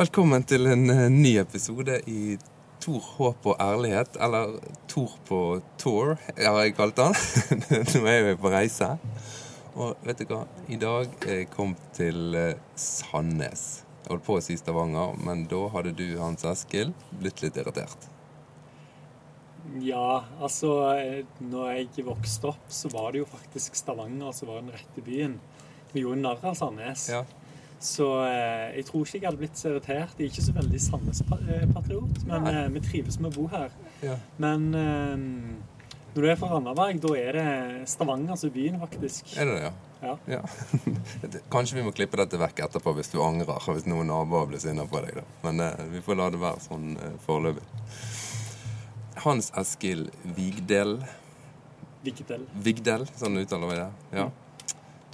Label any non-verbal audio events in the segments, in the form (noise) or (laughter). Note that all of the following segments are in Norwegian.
Velkommen til en eh, ny episode i Tor, håp og ærlighet. Eller Tor på tour, har jeg kalt den. (laughs) Nå er vi på reise. Og vet du hva? I dag er jeg kommet til eh, Sandnes. Jeg holdt på å si Stavanger, men da hadde du, Hans Eskil, blitt litt irritert. Ja, altså eh, når jeg vokste opp, så var det jo faktisk Stavanger som var den rette byen. Vi gjorde narr av Sandnes. Ja. Så eh, jeg tror ikke jeg hadde blitt så irritert. Jeg er ikke så veldig Sandnes-patriot, men eh, vi trives med å bo her. ja. Men eh, når du er fra Randaberg, da er det Stavanger er byen, faktisk. Er det det, ja? Ja. Ja. (laughs) Kanskje vi må klippe dette vekk etterpå hvis du angrer. Hvis noen naboer blir sinna på deg. da. Men eh, vi får la det være sånn eh, foreløpig. Hans Eskil Vigdel. Vigdel. Vigdel, sånn uttaler vi det. Ja.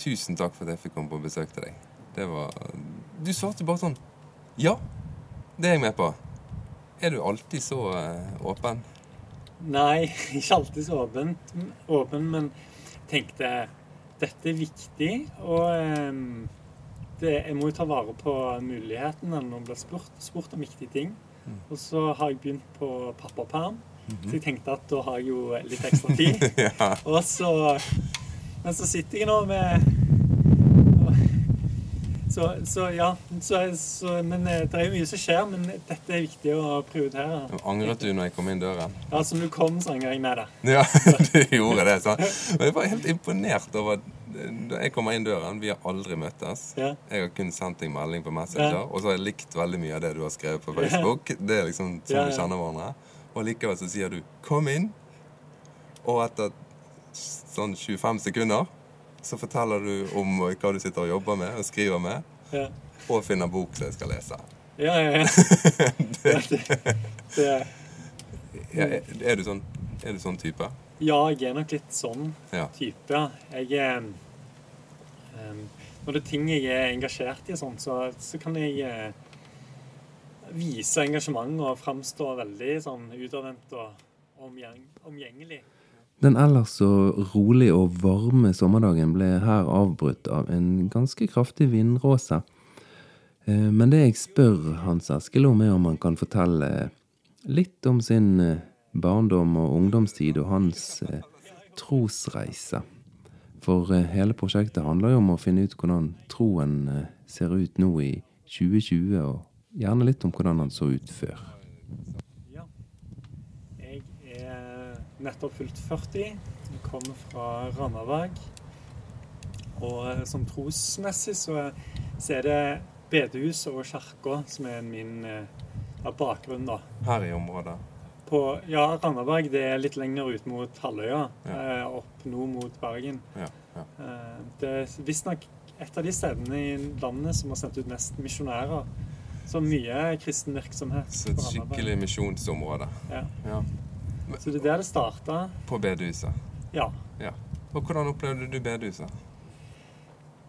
Tusen takk for at jeg fikk komme på besøk til deg. Det var Du svarte bare sånn Ja, det er jeg med på. Er du alltid så eh, åpen? Nei, (laughs) ikke alltid så åpent, åpen, men tenkte dette er viktig, og eh, det, jeg må jo ta vare på mulighetene når man blir spurt, spurt om viktige ting. Og så har jeg begynt på pappaperm, så jeg tenkte at da har jeg jo litt ekstra tid. (laughs) ja. Og så Men så sitter jeg nå med så, så ja. Så, så, men eh, det er jo mye som skjer, men dette er viktig å prioritere. Angret du når jeg kom inn døren? Ja, som du kom, så angrer jeg med det. Ja, (laughs) du gjorde det. Så. Men jeg var helt imponert over da jeg kommer inn døren. Vi har aldri møttes. Ja. Jeg har kun sendt deg melding på Messenger, Ja. og så har jeg likt veldig mye av det du har skrevet på Facebook. Det er liksom sånn Ja, vi kjenner hverandre. Og likevel så sier du 'kom inn', og etter sånn 25 sekunder så forteller du om hva du sitter og jobber med og skriver med, Ja, og finner bok som jeg skal lese. ja, ja. ja. (laughs) det, det, det, Ja, er, er, du sånn, er du sånn type? ja, jeg er nok litt sånn type. Jeg er um, Når det er ting jeg er engasjert i, og sånn, så, så kan jeg uh, vise engasjement og framstå veldig sånn utadvendt og omgjeng, omgjengelig. Den ellers så rolig og varme sommerdagen ble her avbrutt av en ganske kraftig vindråse. Eh, Men det jeg spør Hans Eskil om, er om han kan fortelle litt om sin eh, barndom og ungdomstid og hans eh, trosreise. For hele prosjektet handler jo om å finne ut hvordan troen ser ut nå i 2020, og gjerne litt om hvordan han så ut før. Nettopp fylt 40. Jeg kommer fra Randaberg. Og eh, som trosmessig så, så er det bedehuset og kirka som er min eh, ja, bakgrunn, da. Her i området? På, ja, Randaberg det er litt lenger ut mot halvøya. Ja. Eh, opp nord mot Bergen. Ja. ja. Eh, det er visstnok et av de stedene i landet som har sendt ut mest misjonærer. Så mye kristen virksomhet. Så et skikkelig misjonsområde. Ja. Så det er der det starta. På bedehuset. Ja. Ja. Og hvordan opplevde du bedehuset?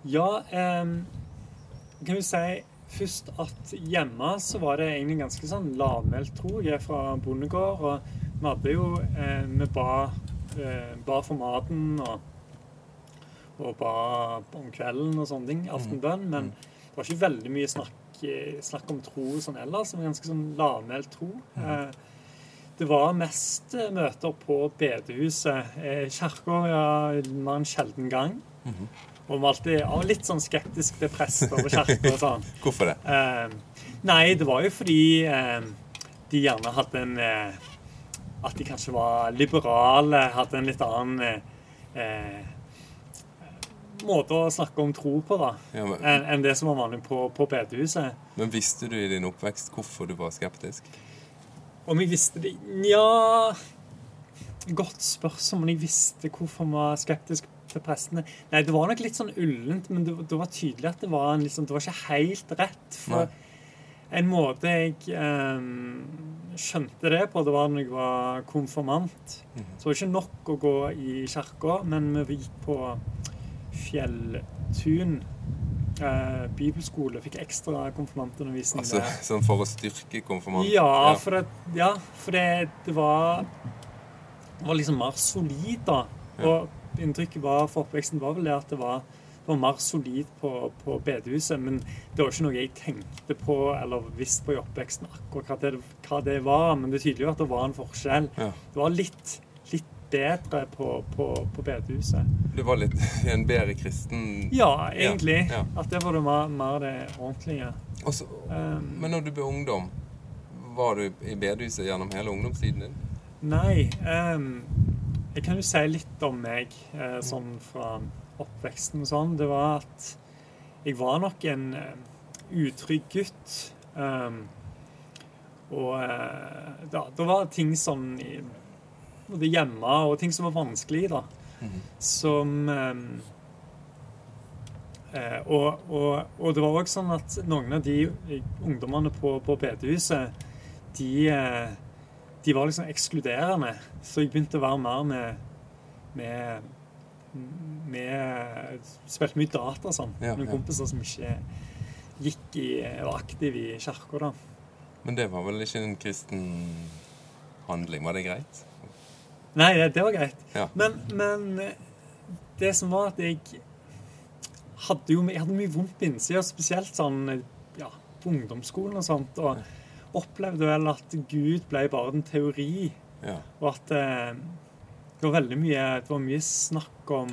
Ja, em, kan jo si først at hjemme så var det egentlig ganske sånn lavmælt tro. Jeg er fra bondegård, og vi hadde jo eh, Vi ba, eh, ba for maten og, og ba om kvelden og sånne ting. Aftenbønn. Men det var ikke veldig mye snakk, snakk om tro sånn ellers. Det var ganske sånn lavmælt tro. Eh, det var mest eh, møter på bedehuset. Eh, Kirka ja, var en sjelden gang. Og vi var alltid var litt sånn skeptisk til prester og kirker og sånn. (laughs) Hvorfor det? Eh, nei, det var jo fordi eh, de gjerne hadde en eh, At de kanskje var liberale, hadde en litt annen eh, måte å snakke om tro på, da. Ja, Enn en det som var vanlig på, på bedehuset. men visste du i din oppvekst hvorfor du var skeptisk? Om jeg visste det Nja Godt spørsmål om jeg visste hvorfor vi var skeptiske til prestene. Nei, det var nok litt sånn ullent, men det, det var tydelig at det var, en, liksom, det var ikke helt rett. For en måte jeg um, skjønte det på, det var når jeg var konfirmant. Så det var ikke nok å gå i kirka, men vi gikk på Fjelltun eh, bibelskole. Fikk ekstra konfirmantundervisning Altså, sånn for å styrke konfirmanten? Ja, for det, ja, for det, det var Det var liksom mer solid, da. Og inntrykket var for oppveksten var vel det at det var, var mer solid på, på bedehuset. Men det var ikke noe jeg tenkte på eller visste på i oppveksten akkurat hva det, hva var. Men det tydeliggjør tydelig at det var en forskjell. Ja. Det var litt, litt bedre på, på, på bedehuset. Du var litt (laughs) en bedre kristen Ja, egentlig. Ja, ja. At det var det mer, mer det ordentlige. Også, Um, Men når du ble ungdom, var du i bedehuset gjennom hele ungdomstiden din? Nei. Um, jeg kan jo si litt om meg eh, sånn fra oppveksten og sånn. Det var at jeg var nok en eh, utrygg gutt. Um, og eh, da, det var ting i, både hjemme og ting som var vanskelig, da. Mm. Som ehm, eh, og, og, og det var òg sånn at noen av de ungdommene på, på bedehuset, de eh, de var liksom ekskluderende. Så jeg begynte å være mer med med, med Spilte mye data og sånn. Ja, Noen ja. kompiser som ikke gikk i, var aktive i kirka, da. Men det var vel ikke en kristen handling? Var det greit? Nei, det, var greit. Ja. Men, men det som var at jeg hadde jo jeg hadde mye vondt på innsida, spesielt sånn ja, på ungdomsskolen og sånt. Og opplevde vel at Gud ble bare en teori. Ja. Og at eh, det var veldig mye Det var mye snakk om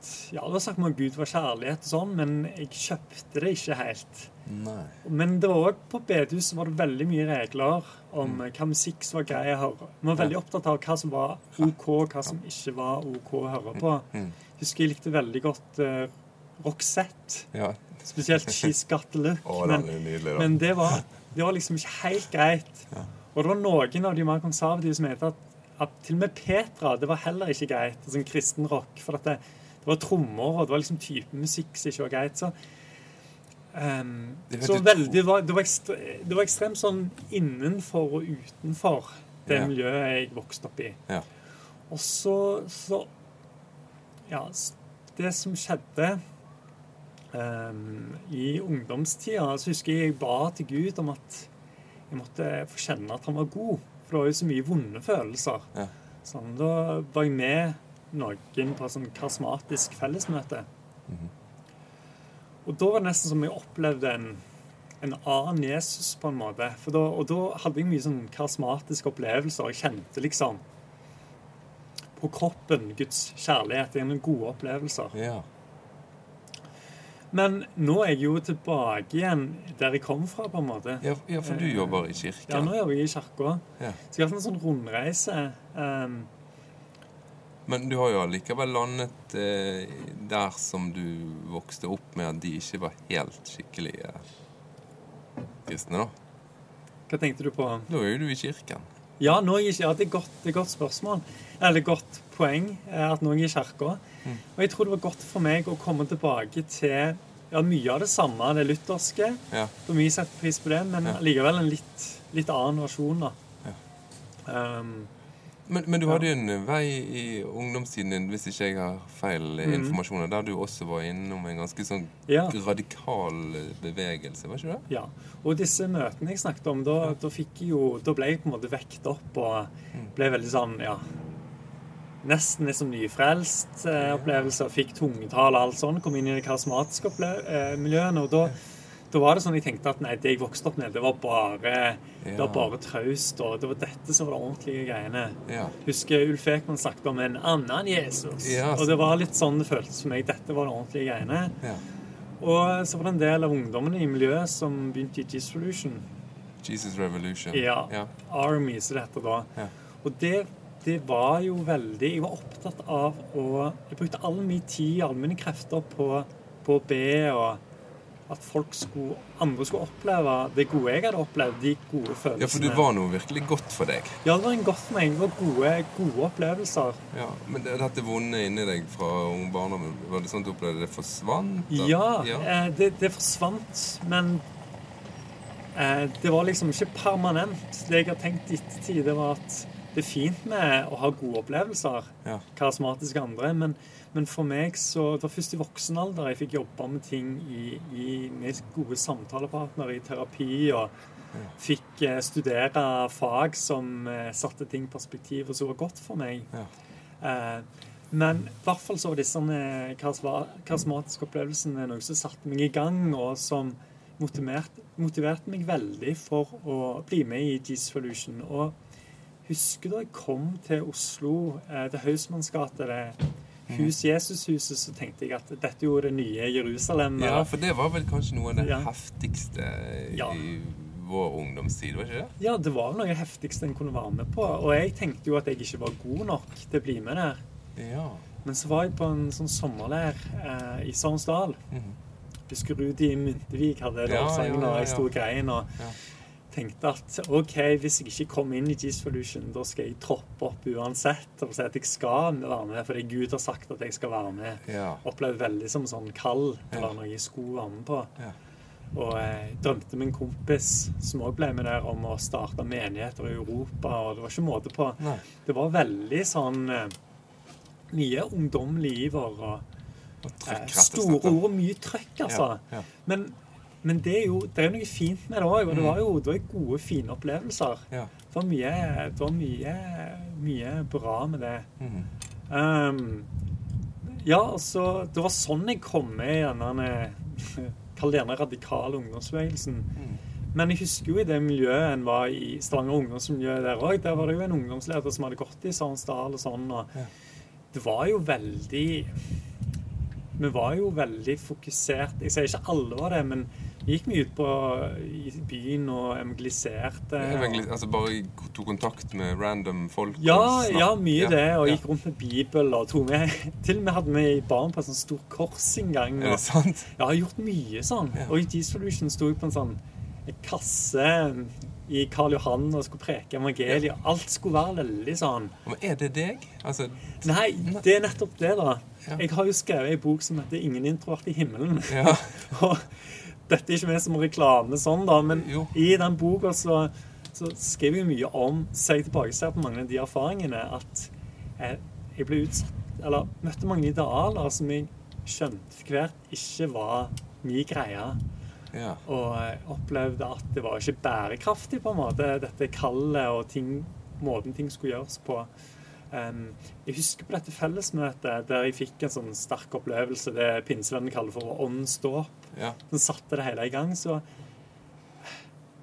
at Ja, det var snakk om at Gud var kjærlighet og sånn, men jeg kjøpte det ikke helt. Nei. Men det var også på bedehuset var det veldig mye regler om mm. hva musikk som var grei å høre. Vi var veldig opptatt av hva som var OK, hva som ikke var OK å høre på. Mm. Husker jeg likte veldig godt uh, Roxette. Ja. Spesielt She's Got The Look. Oh, men, nydelig, men det var, det var liksom ikke helt greit. Ja. Og det var noen av de mer konservative som mente at, at til og med Petra det var heller ikke greit. Sånn kristen rock. For at det, var trommer, og det var liksom type musikk som ikke var greit. Så, um, Det så veldig, det, var, det, var ekstre, det var ekstremt sånn innenfor og utenfor det Ja. miljøet jeg vokste opp i. Ja. Og så, så Ja, det som skjedde um, i ungdomstida, så husker jeg jeg ba til Gud om at jeg måtte få kjenne at han var god. For det var jo så mye vonde følelser. Ja. Sånn, da var jeg med noen på et sånn karismatisk fellesmøte. Mhm. Og da var det nesten som jeg opplevde en, en annen Jesus, på en måte. Da, og da hadde jeg mye sånn karismatiske opplevelser. Jeg kjente liksom på kroppen Guds kjærlighet. Gjennom gode opplevelser. Ja. Men nå er jeg jo tilbake igjen der jeg kom fra, på en måte. Ja, ja, for du jobber i Ja, nå jobber jeg i kirka. Ja. Så jeg har hatt en sånn rundreise. Um, Men du har jo allikevel landet eh, der som du vokste opp med at de ikke var helt skikkelige kristne, da. hva tenkte du på? Da er jo du i kirken. Ja, jeg ja det, er godt, det er et godt spørsmål. Eller godt poeng eh, at noen er i kirka. Mm. Og jeg tror det var godt for meg å komme tilbake til ja, mye av det samme, det lutherske. Ja. Mye setter pris på det, men Ja. likevel en litt, litt annen versjon, da. Ja. Um, Men, men du hadde jo en vei i ungdomstiden din, hvis ikke jeg har feil Mhm. informasjoner, der du også var innom en ganske sånn ja. radikal bevegelse, var ikke det? Ja, og disse møtene jeg snakket om, da, da, fikk jeg jo, da ble jeg på en måte vekt opp og ble veldig sånn, ja Nesten litt som nyfrelst eh, opplevelse. Fikk tungetale og alt sånn. Kom inn i det karismatiske eh, miljøene. Og da, da var det sånn jeg tenkte at nei, det jeg vokste opp med, det var bare, det var bare traust. Og det var dette som var de ordentlige greiene. Ja. Husker Ulf Ekman snakket om en annen Jesus. Ja, og det var litt sånn det føltes for meg. Dette var de ordentlige greiene. ja. Og så var det en del av ungdommene i miljøet som begynte i Jesus Revolution. Jesus Revolution. Ja. ja. Army, som det heter da. Ja. Og det, det var jo veldig Jeg var opptatt av å Jeg brukte all min tid, alle mine krefter på, på å be og at folk skulle, andre skulle oppleve det gode jeg hadde opplevd. De gode følelsene. Ja, for det var noe virkelig godt for deg. Ja, det var en godt for meg. Det var gode, gode opplevelser. Ja, Men det, dette vonde inni deg fra ung barndom, var det sånn at du opplevde det forsvant? da? Ja, ja. Eh, det, det forsvant, men eh, det var liksom ikke permanent. Det jeg har tenkt i ettertid, det var at det er fint med å ha gode opplevelser. Ja. Karismatiske andre. Men, men for meg så Det var først i voksen alder jeg fikk jobba med ting i, i, med gode samtalepartnere i terapi. og Fikk eh, studere fag som eh, satte ting i perspektiv, og som var godt for meg. Ja. Eh, Men i hvert fall så var disse karismatiske opplevelsene noe som satte meg i gang, og som motiverte, motiverte meg veldig for å bli med i Jesus Solution. Og husker da jeg kom til Oslo, eh, til Hausmanns gate, det Hus Jesushuset, så tenkte jeg at dette er jo det nye Jerusalem. Ja, for det var vel kanskje noe av det Ja. heftigste Ja. i vår ungdomstid, var ikke det? Ja, det var noe heftigste en kunne være med på. Og jeg tenkte jo at jeg ikke var god nok til å bli med der. Ja. Men så var jeg på en sånn sommerleir eh, i Sognsdal. Mhm. Husker Rudi Myntevik hadde Ja, lovsangen, ja, ja, og jeg sto og grein og Ja. Tenkte at OK, hvis jeg ikke kommer inn i G-Solution, da skal jeg troppe opp uansett og si at jeg skal være med, fordi Gud har sagt at jeg skal være med. Ja. Opplevde veldig som sånn kall, å være noe jeg skulle være med på. Ja. Og jeg drømte med en kompis som òg ble med der, om å starte menigheter i Europa, og det var ikke måte på. Nei. Det var veldig sånn eh, Mye ungdommelig iver og Og eh, trykk, eh, store ord og mye trøkk, altså. Ja, ja. Men, men det er jo det er jo noe fint med det òg, og det var jo det var gode, fine opplevelser. Ja. Det var mye, det var mye, mye bra med det. Mm. Um, ja, altså Det var sånn jeg kom med i denne (laughs) Kall det gjerne radikale ungdomsbevegelsen. Mm. Men jeg husker jo i det miljøet en var i Stavanger ungdomsmiljø der òg. Der var det jo en ungdomsleder som hadde gått i Sarensdal og sånn. og Ja. Det var jo veldig Vi var jo veldig fokusert. Jeg sier ikke alle var det, men gikk mye ut på i byen og evangeliserte. Evangeli- Altså bare tok kontakt med random folk? og Ja, mye ja, det. Og gikk rundt med Bibel og tok med (laughs) Til og med hadde vi barn på et sånt stort kors en gang. Er det sant? ja, har gjort mye sånn. Ja. Og i G-Solution sto jeg på en sånn en kasse i Karl Johan og skulle preke evangeliet. Alt skulle være veldig sånn Men er det deg? Altså Nei, det er nettopp det, da. Ja. Jeg har jo skrevet ei bok som heter 'Ingen introvert i himmelen'. Ja. (laughs) Og dette er ikke ment som reklame, sånn da, men Jo. i den boka så, så skriver jeg mye om Så jeg tilbakeser på mange av de erfaringene at jeg, jeg ble utsatt Eller møtte mange idealer som jeg skjønte for hvert ikke var min greie. ja. Og jeg opplevde at det var ikke bærekraftig, på en måte, dette kallet og ting, måten ting skulle gjøres på. Um, jeg husker på dette fellesmøtet der jeg fikk en sånn sterk opplevelse, det pinsevennen kaller for åndsdåp. Ja. som satte det hele i gang. Så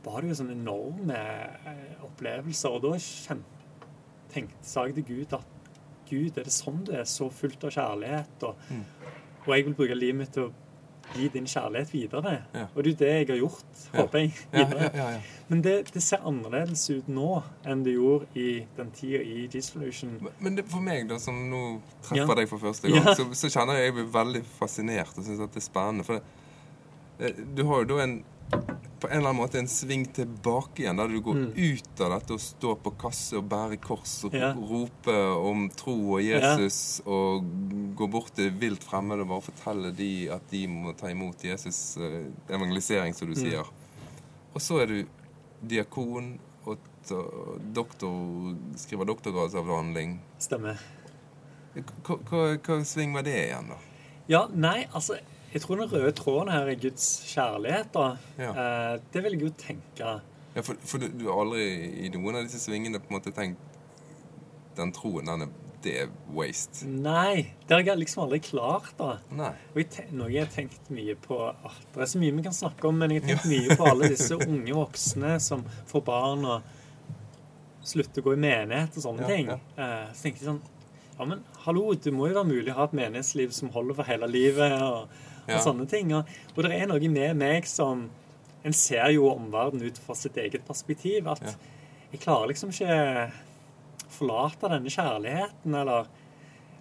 var det jo sånne enorme eh, opplevelser. Og da kjente, tenkte, sa jeg til Gud at Gud, er det sånn du er, så fullt av kjærlighet? Og, Mm. og jeg vil bruke livet mitt til å gi din kjærlighet videre. Ja. Og det er jo det jeg har gjort, håper jeg. Ja, videre. ja, ja. Men det, det ser annerledes ut nå enn det gjorde i den tida i G-Solution. Men- det, for meg, da, som nå treffer deg for første gang, så, så kjenner jeg jeg blir veldig fascinert og syns at det er spennende. For det, du har jo da en på en eller annen måte en sving tilbake igjen, der du går Mm. ut av dette og står på kasse og bærer kors og Ja. roper om tro og Jesus og går bort til vilt fremmede og bare forteller de at de må ta imot Jesus' eh, evangelisering, som du Mm. sier. Og så er du diakon og doktor, skriver doktorgradsavhandling. Stemmer. Hva, hva, hva sving var det igjen, da? Ja, nei, altså Jeg tror den røde tråden her er Guds kjærlighet, da. Ja. Eh, det vil jeg jo tenke. Ja, for, for du, du har aldri i noen av disse svingene på en måte tenkt Den troen, den er, det er waste. Nei, det har jeg liksom aldri klart, da. Nei. Og jeg noe jeg har tenkt mye på ah, Det er så mye vi kan snakke om, men jeg har (laughs) tenkt mye på alle disse unge voksne som får barn og slutter å gå i menighet og sånne Ja, ting. ja. Eh, så tenkte jeg sånn Ja, men hallo, det må jo være mulig å ha et menighetsliv som holder for hele livet, og, Ja. Og sånne ting. Og, og det er noe med meg som En ser jo omverdenen ut fra sitt eget perspektiv. At jeg klarer liksom ikke forlate denne kjærligheten, eller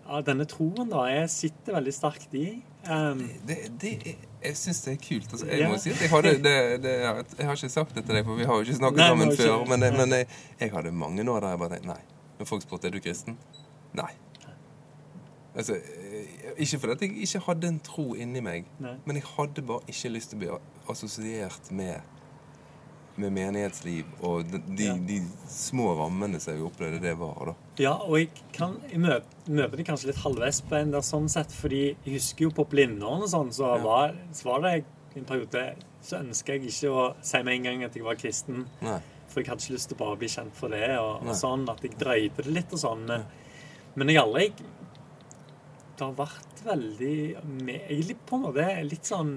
ja, denne troen, da. Jeg sitter veldig sterkt i. Um, Det, det det, jeg syns det er kult. Altså, jeg Ja. må si at jeg hadde det, det, Jeg har ikke sagt det til deg, for vi har jo ikke snakket Nei, sammen ikke- før. Men, Nei. men jeg, jeg hadde mange år der jeg bare tenkte nei. Når folk spurte er du kristen, nei. Altså, eh, ikke fordi jeg ikke hadde en tro inni meg, Nei. men jeg hadde bare ikke lyst til å bli assosiert med med menighetsliv og de, de, Ja. de små rammene som jeg opplevde det var. da. Ja, og jeg, kan, jeg møter, det kanskje litt halvveis på en der sånn sett, fordi jeg husker jo på Blindern og sånn, så, Ja. var, så var det en periode så ønsker jeg ikke å si med en gang at jeg var kristen, Nei. for jeg hadde ikke lyst til å bare bli kjent for det, og, og sånn, at jeg drøyde det litt og sånn, men, men jeg aldri det har vært veldig er litt på en måte litt sånn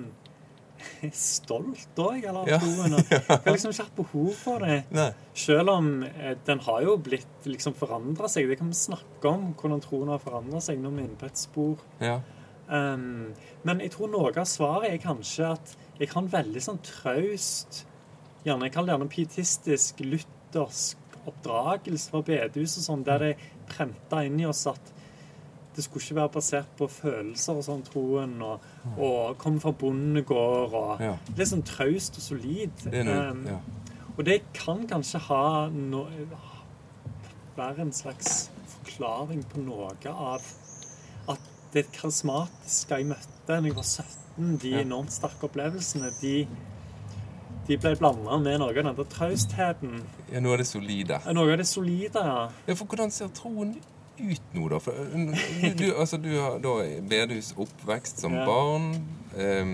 (laughs) stolt òg, eller Ja. troen. Jeg har liksom ikke hatt behov for det. (laughs) Nei. Selv om eh, den har jo blitt liksom forandra seg. Det kan vi snakke om, hvordan troen har forandra seg når vi er inne på et spor. Ja. Um, men jeg tror noe av svaret er kanskje at jeg har en veldig sånn traust gjerne, Jeg kaller det gjerne pietistisk, luthersk oppdragelse fra bedehus og sånn, der det prenta inn i oss at det skulle ikke være basert på følelser og sånn, troen, og, og komme fra bondegård og Ja. Litt sånn traust og solid. Det er noe, Um, ja. og det kan kanskje ha no, være en slags forklaring på noe av at det karismatiske jeg møtte da jeg var 17, de enormt sterke opplevelsene, de, de ble blanda med noe av den traustheten. ja, noe av det solide. Noe av det solide. ja. Ja, for hvordan ser troen ut nå, da? For, du, altså, du har da bedehus oppvekst som Ja. barn. Um,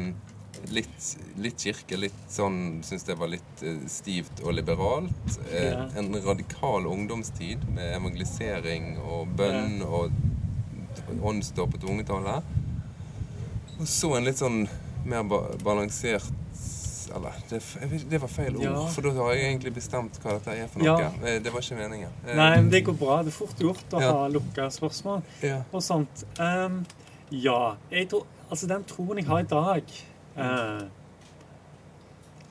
litt, litt kirke, litt sånn Syns det var litt eh, stivt og liberalt. Eh, Ja. En radikal ungdomstid med evangelisering og bønn og åndsdåp på tungetale. Og så en litt sånn mer ba balansert Eller, det, vet- det var feil ord, Ja. for da har jeg egentlig bestemt hva dette er for noe. Ja. Eh, Det var ikke meningen. Eh, Nei, men det går bra. Det er fort gjort å Ja. ha lukka spørsmål og sånt. Um, ja. Tror, altså den troen jeg har i dag uh,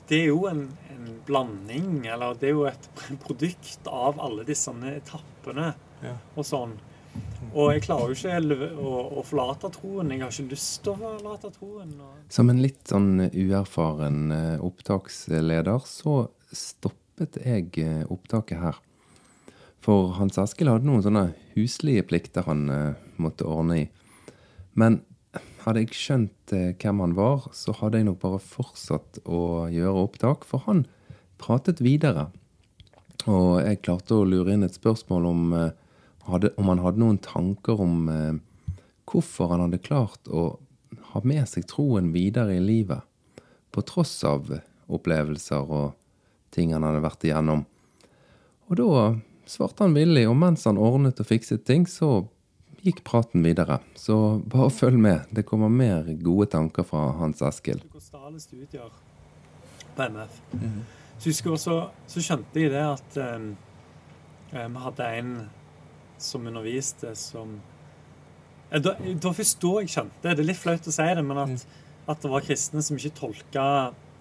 Det er jo en, en blanding, eller det er jo et produkt av alle disse etappene Ja. og sånn. Og jeg klarer jo ikke å, å forlate troen. Jeg har ikke lyst til å forlate troen. Som en litt sånn uerfaren eh, opptaksleder, så stoppet jeg eh, opptaket her. For Hans Askild hadde noen sånne huslige plikter han eh, måtte ordne i. Men hadde jeg skjønt hvem han var, så hadde jeg nok bare fortsatt å gjøre opptak, for han pratet videre. Og jeg klarte å lure inn et spørsmål om, eh, hadde, om han hadde noen tanker om eh, hvorfor han hadde klart å ha med seg troen videre i livet, på tross av opplevelser og ting han hadde vært igjennom. Og da svarte han villig, og mens han ordnet og fikset ting, så gikk praten videre. Så bare følg med, det kommer mer gode tanker fra Hans Eskil. Studier på MF. Så husker jeg også, så skjønte jeg det at eh, vi hadde en som underviste som Det var først da jeg skjønte det. Er litt flaut å si det, men at, at det var kristne som ikke tolka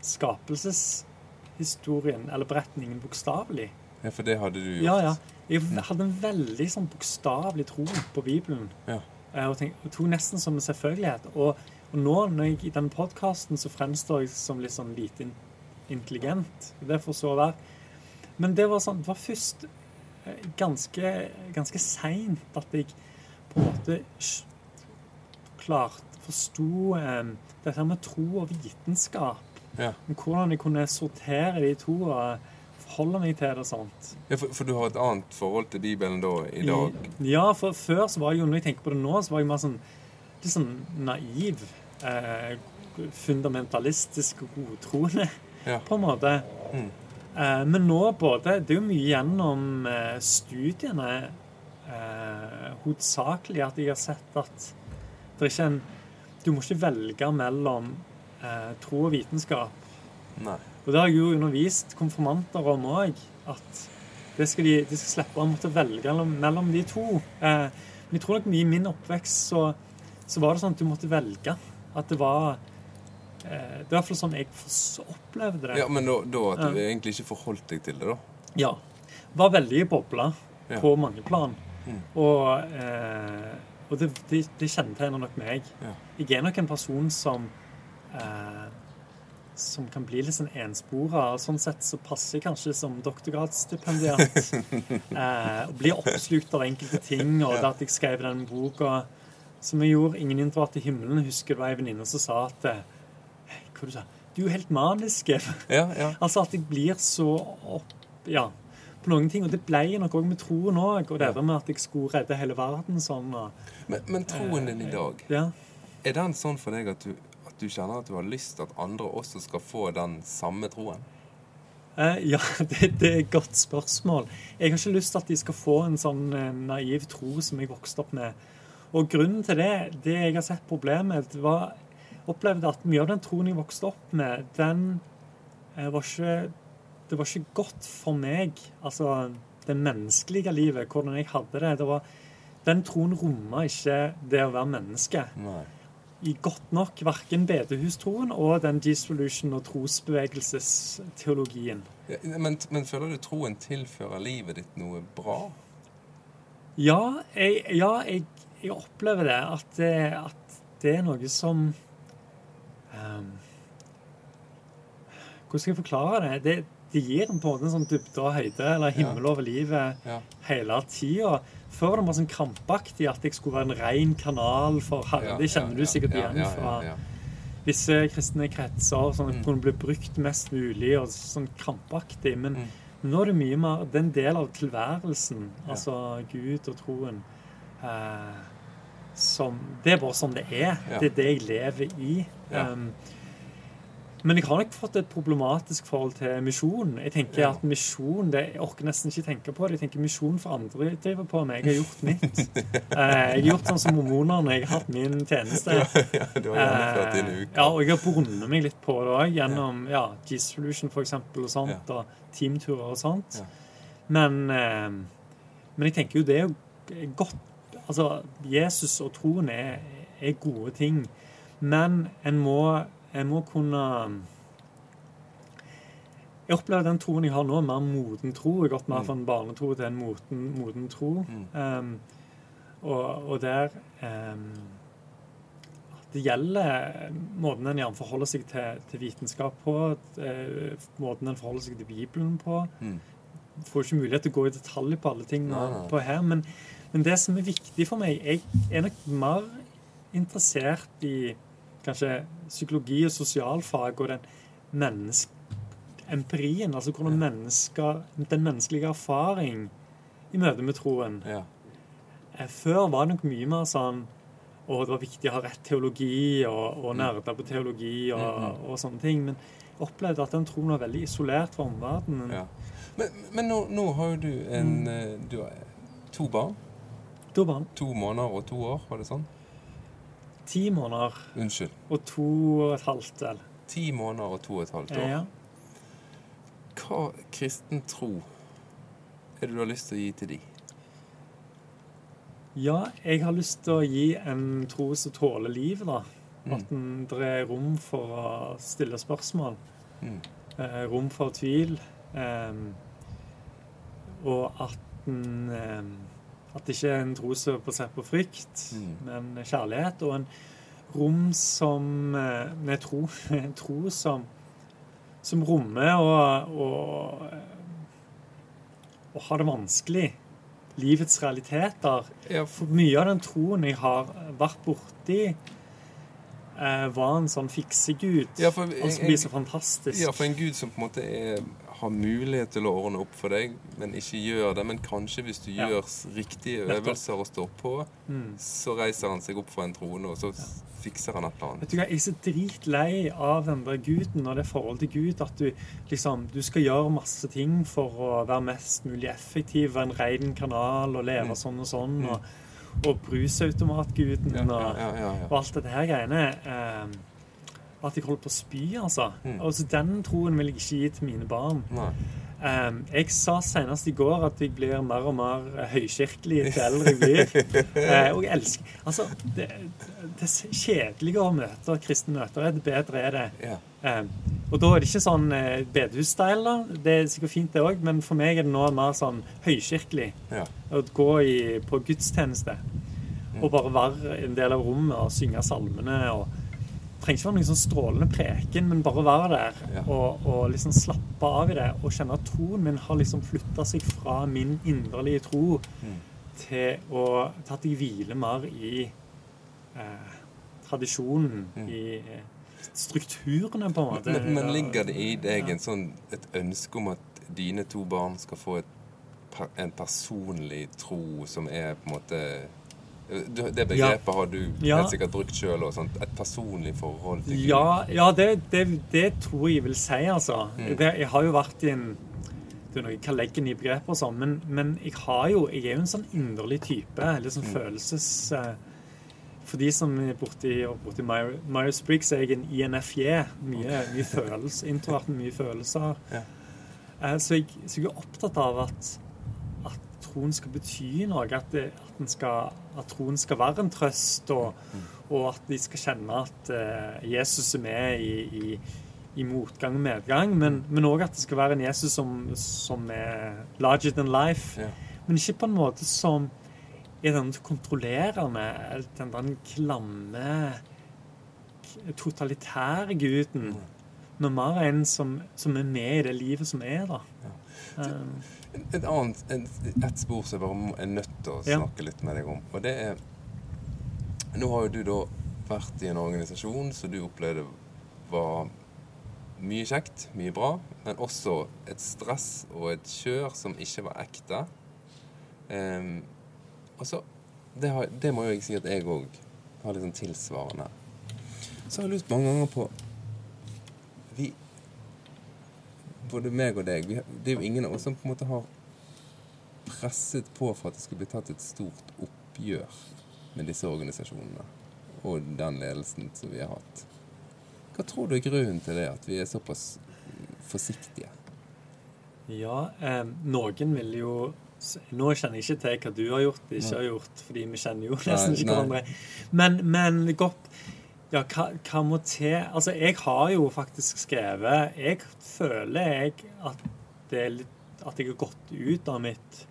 skapelseshistorien eller beretningen bokstavelig. ja, for det hadde du gjort. Ja, ja. Jeg hadde en veldig sånn bokstavelig tro på Bibelen. Ja. Eh, Og tenk, og tok nesten som en selvfølgelighet. Og, og nå når jeg, i denne podkasten så fremstår jeg som litt sånn lite intelligent. Det får så være. Men det var sånn, det var først ganske, ganske seint at jeg på en måte klart forsto eh, dette med tro og vitenskap. Ja. Hvordan jeg kunne sortere de to og forholde meg til det og sånt. Ja, for, for du har et annet forhold til Bibelen da i dag? Ja, for før så var jeg jo, når jeg tenker på det nå, så var jeg mer sånn litt sånn naiv. Eh, fundamentalistisk og godtroende, Ja. på en måte. Mm. Eh, men nå både Det er jo mye gjennom eh, studiene eh, hovedsakelig at jeg har sett at det er ikke en Du må ikke velge mellom eh, tro og vitenskap. Nei. Og det har jeg jo undervist konfirmanter om òg. At det skal de, de skal slippe å måtte velge mellom, de to. Eh, men jeg tror nok i min oppvekst så, så var det sånn at du måtte velge. At det var Det er fall sånn jeg opplevde det. Ja, Men da, da at du egentlig ikke forholdt deg til det, da? Ja. Var veldig i bobla Ja. på mange plan. Mm. Og, eh, og det, det, det kjennetegner nok meg. Ja. Jeg er nok en person som eh, som kan bli litt sånn enspora. Sånn sett så passer jeg kanskje som doktorgradsstipendiat. (laughs) eh, og blir oppslukt av enkelte ting. Og det at jeg skrev den boka som jeg gjorde, 'Ingen intervall til himmelen', husker det var ei venninne som sa at eh, Hva du sa du? er jo helt manisk. Ja, ja. Altså at jeg blir så opp Ja, på noen ting. Og det ble jeg nok òg med troen òg. Og det der med at jeg skulle redde hele verden sånn. Og, Men, men troen din i dag, ja. er den sånn for deg at du, at du kjenner at du har lyst til at andre også skal få den samme troen? Eh, ja, (laughs) det, det er et godt spørsmål. Jeg har ikke lyst til at de skal få en sånn eh, naiv tro som jeg vokste opp med. Og grunnen til det, det jeg har sett problemet, var opplevde at mye av den troen jeg vokste opp med, den eh, var ikke Det var ikke godt for meg. Altså det menneskelige livet, hvordan jeg hadde det. det var, den troen romma ikke det å være menneske Nei. i godt nok verken bedehustroen og den G-solution og trosbevegelsesteologien. Ja, Men, men føler du troen tilfører livet ditt noe bra? Ja, jeg, ja, jeg, jeg opplever det. At det, at det er noe som ehm, Hvordan skal jeg forklare det? det? Det gir på en måte en sånn dybde og høyde, eller himmel over livet, Ja. hele tida. Før var det mer sånn krampaktig at jeg skulle være en ren kanal for Herre. Det kjenner ja, du sikkert ja, igjen ja, ja, fra ja. visse kristne kretser. Sånn at Mm. det kunne bli brukt mest mulig og sånn krampaktig. Men Mm. nå er det mye mer Det er en del av tilværelsen, Ja. altså Gud og troen. Eh, som, det er bare sånn det er. Ja. Det er det jeg lever i. Ja. Um, men jeg har nok fått et problematisk forhold til misjon. Jeg tenker Ja. at misjon, det, Jeg orker nesten ikke tenke på det. Jeg tenker misjon for andre driver på med. Jeg har gjort mitt. (laughs) Eh, jeg har gjort sånn som mormonerne. Jeg har hatt min tjeneste. ja, du har gjennomført Eh. Ja, og jeg har brunnet meg litt på det òg, gjennom ja, G-Solution for eksempel, og sånt, Ja. og teamturer og sånt. Men, eh, men jeg tenker jo det er godt Altså, Jesus og troen er, er gode ting, men en må, en må kunne Jeg opplever den troen jeg har nå, er mer moden tro. Jeg har gått mer Mm. fra en barnetro til en moden, moden tro. Mm. Um, og, og der um, Det gjelder måten en gjerne forholder seg til, til vitenskap på, uh, måten en forholder seg til Bibelen på. Mm. Får ikke mulighet til å gå i detalj på alle ting nå på her, men, men det som er viktig for meg Jeg er nok mer interessert i kanskje psykologi og sosialfag og den menneske empirien, altså hvordan mennesker, den menneskelige erfaring i møte med troen. Ja. Eh, Før var det nok mye mer sånn å, det var viktig å ha rett teologi og, og nerder på teologi og, Mm, og sånne ting. Men jeg opplevde at den troen var veldig isolert fra omverdenen. Ja. Men, men nå, nå har jo du en Mm. eh, Du har to barn. Da var han To måneder og to år, var det sånn? ti måneder Unnskyld. og to og et halvt, vel. Ti måneder og to og et halvt Eh, år. Ja. Hva kristen tro er det du har lyst til å gi til de? ja, jeg har lyst til å gi en tro som tåler livet, da. Mm. At den- det er rom for å stille spørsmål. Mm. eh, rom for tvil. Eh, og at den em, At det ikke er en tro som er basert på frykt, Mm. men kjærlighet. Og en rom som Nei, tro, en (laughs) tro som som rommer og, og, og har det vanskelig. Livets realiteter. For mye av den troen jeg har vært borti, eh, var en sånn fiksegud. Ja, for som blir så fantastisk. Ja, for en gud som på en måte er, har mulighet til å ordne opp for deg, men ikke gjør det. Men kanskje hvis du Ja. gjør riktige øvelser og står på, Mm. så reiser han seg opp fra en trone, og så ja. fikser han et eller annet. Vet du hva, Jeg er så dritlei av den der guden og det forholdet til Gud at du liksom, du skal gjøre masse ting for å være mest mulig effektiv, være en rein kanal og leve Mm. sånn og sånn. Mm. Og, og brusautomatguden Ja, og, og alt dette her greiene. Eh, at jeg holder på å spy, altså. Mm. Og så Den troen vil jeg ikke gi til mine barn. Eh, jeg sa senest i går at jeg blir mer og mer eh, høykirkelig til eldre jeg blir. uh, (laughs) og jeg elsker Altså, det, det kjedelige å møte kristne møter, det bedre er det. Yeah. Um, og da er det ikke sånn uh, bedehusstyle. Det er sikkert fint, det òg, men for meg er det nå mer sånn høykirkelig. Yeah. Å gå i, på gudstjeneste og bare være en del av rommet og synge salmene. og trenger ikke være noen sånn strålende preken, men bare være der Ja. og, og liksom slappe av i det. Og kjenne at troen min har liksom flytta seg fra min inderlige tro Mm. til, å, til at jeg hviler mer i eh, tradisjonen, Mm. i eh, strukturene, på en måte. Men, men ligger det i deg Ja. sånn, et ønske om at dine to barn skal få et, en personlig tro som er på en måte du- Det begrepet har du Ja. helt sikkert brukt sjøl. Et personlig forhold til Gud. Ja, ja det, det, det tror jeg vil si, altså. Mm. Det, jeg har jo vært i en det er noe jeg kan legge i begreper og sånn, men, men jeg har jo Jeg er jo en sånn inderlig type. Litt sånn Mm. følelses... eh, for de som er borti, borti Myers- Myers-Briggs, er jeg en INFJ. Mye, mye følelser. Introvert med mye følelser. Ja. Eh, Så, jeg, så jeg er opptatt av at troen skal bety noe. At, det, at, den skal, at troen skal være en trøst, og, og at de skal kjenne at uh, Jesus er med i, i, i motgang og medgang. Men òg at det skal være en Jesus som, som er larger than life. Ja. Men ikke på en måte som er den kontrollerende, den, den klamme, totalitære guden. Men mer en som, som er med i det livet som er, da. Eh, Et annet, et, et spor som jeg bare er nødt til å snakke litt med deg om. Og det er Nå har jo du da vært i en organisasjon som du opplevde var mye kjekt, mye bra, men også et stress og et kjør som ikke var ekte. Um, og så det, har, det må jo jeg si at jeg òg har litt sånn tilsvarende. Så har jeg lurt mange ganger på Vi Både meg og deg vi, Det er jo ingen av oss som på en måte har presset på for at det skulle bli tatt et stort oppgjør med disse organisasjonene og den ledelsen som vi har hatt. Hva tror du er grunnen til det, at vi er såpass forsiktige? ja, eh, noen vil jo Nå kjenner jeg ikke til hva du har gjort, ikke har gjort, fordi vi kjenner jo (laughs) Nei, nesten ikke nei. hverandre. Men, men godt Ja, hva, hva må til Altså, jeg har jo faktisk skrevet Jeg føler jeg at det er litt At jeg har gått ut av mitt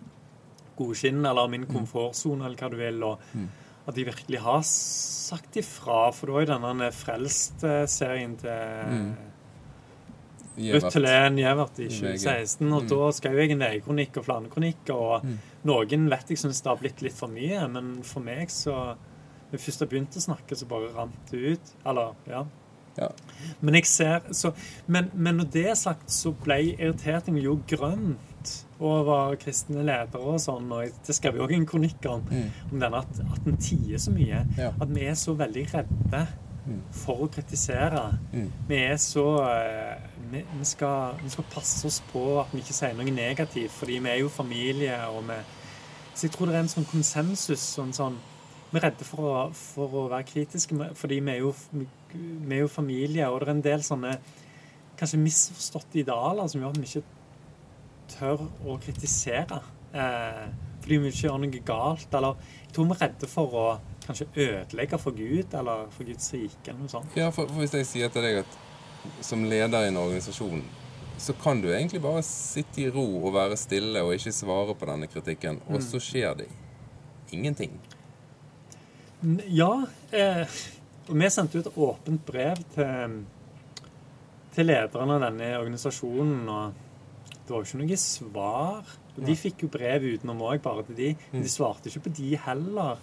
godskinn, eller min komfortsone, eller hva du vil, og Mm. at jeg virkelig har sagt ifra. For det var jo denne Frelst-serien til Mm. Ruth Gjevert i i 2016, og Mm. da skrev jeg en VG-kronikk og flanekronikk, og Mm. noen vet jeg syns det har blitt litt for mye, men for meg så jeg først begynte å snakke, så bare rant det ut. Eller, ja. Ja. Men jeg ser så, men, men når det er sagt, så ble irriteringen jo grønt over kristne ledere og sånn, og det skrev jeg òg en kronikk om, Mm. om denne at, at den tier så mye. Ja. At vi er så veldig redde Mm. for å kritisere. Mm. Vi er så eh, vi, vi, skal, vi skal passe oss på at vi ikke sier noe negativt, fordi vi er jo familie. og vi, Så jeg tror det er en sånn konsensus. Sånn, sånn, vi er redde for å, for å være kritiske, fordi vi er, jo, vi er jo familie. Og det er en del sånne kanskje misforståtte idealer som gjør at vi ikke tør å kritisere. Eh, fordi vi ikke gjør noe galt. Eller jeg tror vi er redde for å kanskje ødelegge for Gud eller for Guds rike. eller noe sånt. Ja, for, for hvis jeg sier til deg at som leder i en organisasjon, så kan du egentlig bare sitte i ro og være stille og ikke svare på denne kritikken, og så skjer det ingenting. Ja. Eh, og vi sendte ut et åpent brev til, til lederne av denne organisasjonen. og Det var jo ikke noe svar. Og de fikk jo brev utenom òg, bare til de. Men Mm. de svarte ikke på de heller.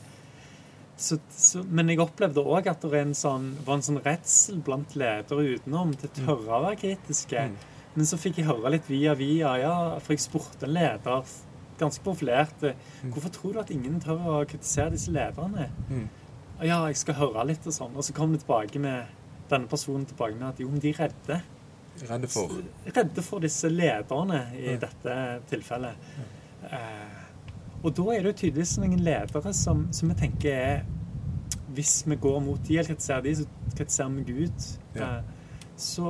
Så, så, men jeg opplevde òg at det en sånn, var en sånn redsel blant ledere utenom til å tørre å være kritiske. Mm. Men så fikk jeg høre litt via via, ja, for jeg spurte en leder ganske profilert eh, hvorfor tror du at ingen tør å kritisere disse lederne. Mm. Ja, jeg skal høre litt og sånn. Og så kommer det tilbake med denne personen tilbake med at jo, men de er redde. Redde for. Redde for disse lederne i Ja. dette tilfellet. Eh, og da er det jo tydeligvis noen ledere som, som jeg tenker er Hvis vi går mot de eller kritiserer de, så kritiserer vi Gud. Ja. Eh, så,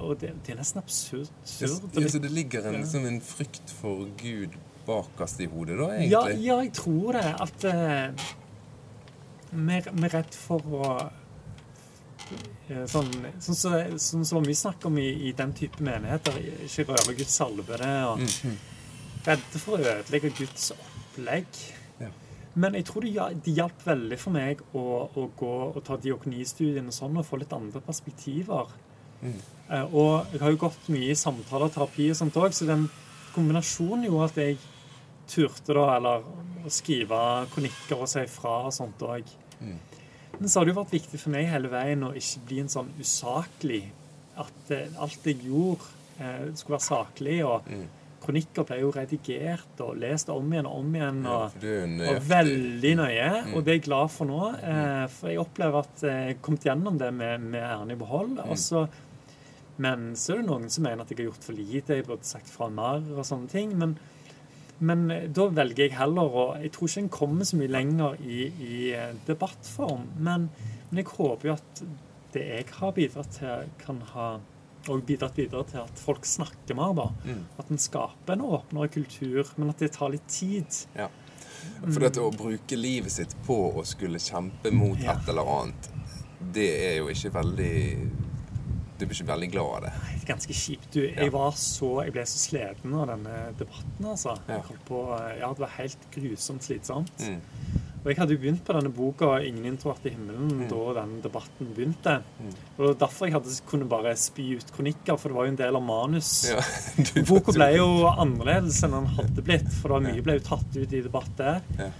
og det, det er nesten absurd. Ja, absurd ja, så det ligger en, Ja. liksom en frykt for Gud bakerst i hodet, da, egentlig? ja, jeg tror det. At eh, vi er redd for å eh, Sånn som så, sånn som vi snakker om i, i den type menigheter. Ikke røre Guds salvede. Og Mm, redde for å ødelegge Guds opplegg. Ja. Men jeg tror det, det hjalp veldig for meg å, å gå og ta diokonistudiene og sånn, og få litt andre perspektiver. Mm. Eh, og jeg har jo gått mye i samtaler terapi og sånt òg, så den kombinasjonen gjorde at jeg turte da, eller å skrive kronikker og si fra og sånt òg. Mm. Men så har det jo vært viktig for meg hele veien å ikke bli en sånn usaklig. At eh, alt jeg gjorde, eh, skulle være saklig. og Mm. Kronikker ble jo redigert og lest om igjen og om igjen. Og jo og veldig nøye, Mm. og det er jeg glad for nå. Eh, for jeg opplever at jeg har kommet gjennom det med, med æren i behold. Mm. Også, men så er det noen som mener at jeg har gjort for lite, jeg burde sagt fra mer og sånne ting. Men, men da velger jeg heller å Jeg tror ikke en kommer så mye lenger i, i eh, debattform, men, men, jeg håper jo at det jeg har bidratt til, kan ha og bidratt videre til at folk snakker mer. da. Mm. At en skaper en åpnere kultur, men at det tar litt tid. Ja. For dette å bruke livet sitt på å skulle kjempe mot ja. et eller annet, det er jo ikke veldig du blir ikke veldig glad av det? Nei, ganske kjipt. Du, jeg, var så, jeg ble så sliten av denne debatten. altså. På, ja, det var helt grusomt slitsomt. Mm. Og Jeg hadde jo begynt på denne boka 'Ingen introvert i himmelen' mm. da den debatten begynte. Mm. Og derfor jeg hadde, kunne bare spy ut kronikker, for det var jo en del av manus. Ja, (laughs) Boka ble jo annerledes enn den hadde blitt, for det var mye ble jo tatt ut i debatt der. Ja.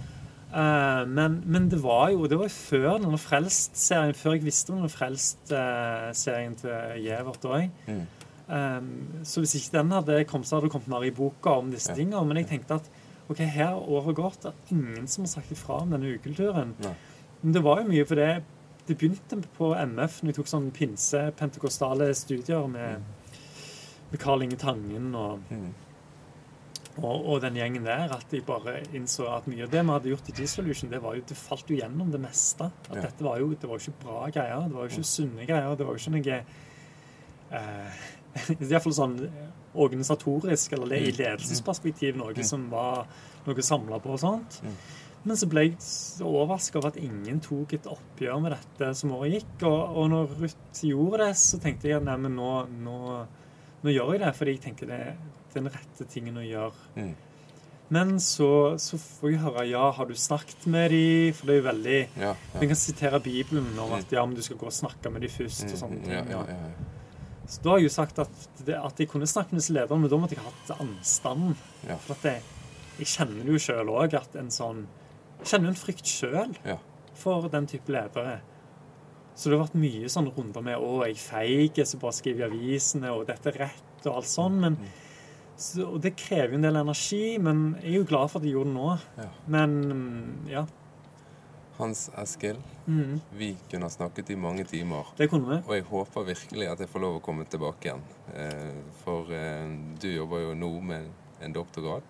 Uh, men, men, det var jo det var jo før denne Frelst-serien, før jeg visste om denne Frelst-serien til Gjevert òg. Mm. Um, så hvis ikke den hadde kommet, så hadde det kommet mer i boka om disse ja. tingene. Men jeg tenkte at ok, her har året gått. Det er ingen som har sagt ifra om denne ukulturen. Ja. Men det var jo mye for det Det begynte på MF når jeg tok sånn pinse-pentekostale studier med, mm. med Karl Inge Tangen og mm og, og, den gjengen der, at de bare innså at mye av det vi hadde gjort i G-Solution, det, det falt jo gjennom det meste. At ja. dette var jo, det var jo ikke bra greier. Det var jo ikke sunne greier. Det var jo ikke noe eh, Iallfall sånn organisatorisk, eller det, i mm. ledelsesperspektiv, noe mm. som var noe samla på og sånt. Mm. Men så ble jeg overraska over at ingen tok et oppgjør med dette som året gikk. Og, og når Ruth gjorde det, så tenkte jeg at nei, men nå, nå, nå gjør jeg det. Fordi jeg tenker det, er den rette tingen å gjøre. Mm. Men så, så, får jeg høre ja, har du snakket med dem? For det er jo veldig ja, ja. kan sitere Bibelen om at ja, men du skal gå og snakke med dem først. og sånne ja, ting. Ja, så da har jeg jo sagt at, det, at jeg kunne snakke med disse lederne, men da måtte jeg ha hatt anstanden. For at jeg, jeg kjenner jo sjøl òg, at en sånn Jeg kjenner en frykt sjøl for den type ledere. Så det har vært mye sånn runder med 'Å, jeg feig, så bare skriver i avisene', og 'dette er rett', og alt sånn. Men mm. Så, og det krever jo en del energi, men jeg er jo glad for at jeg gjorde det nå. Ja. Men ja. Hans Eskil, mm. vi kunne ha snakket i mange timer. Det kunne vi. Og jeg håper virkelig at jeg får lov å komme tilbake igjen. Eh, for eh, du jobber jo nå med en doktorgrad.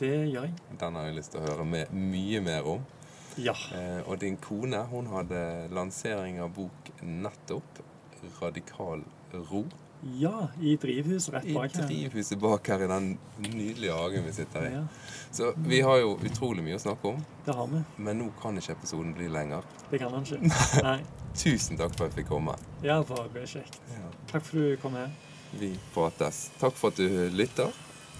Det gjør jeg. Den har jeg lyst til å høre med, mye mer om. Ja. Eh, og din kone hun hadde lansering av bok nettopp. 'Radikal ro'. Ja, i drivhuset rett bak her. I drivhuset bak her i den nydelige hagen vi sitter i. Ja. Så vi har jo utrolig mye å snakke om. Det har vi. Men nå kan ikke episoden bli lenger. Det kan den ikke. Nei. Tusen takk for at jeg fikk komme. Ja, var kjekt. Ja. Takk for at du kom her. Vi prates. Takk for at du lytter.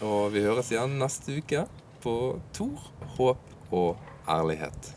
Og vi høres igjen neste uke på Tor, håp og ærlighet.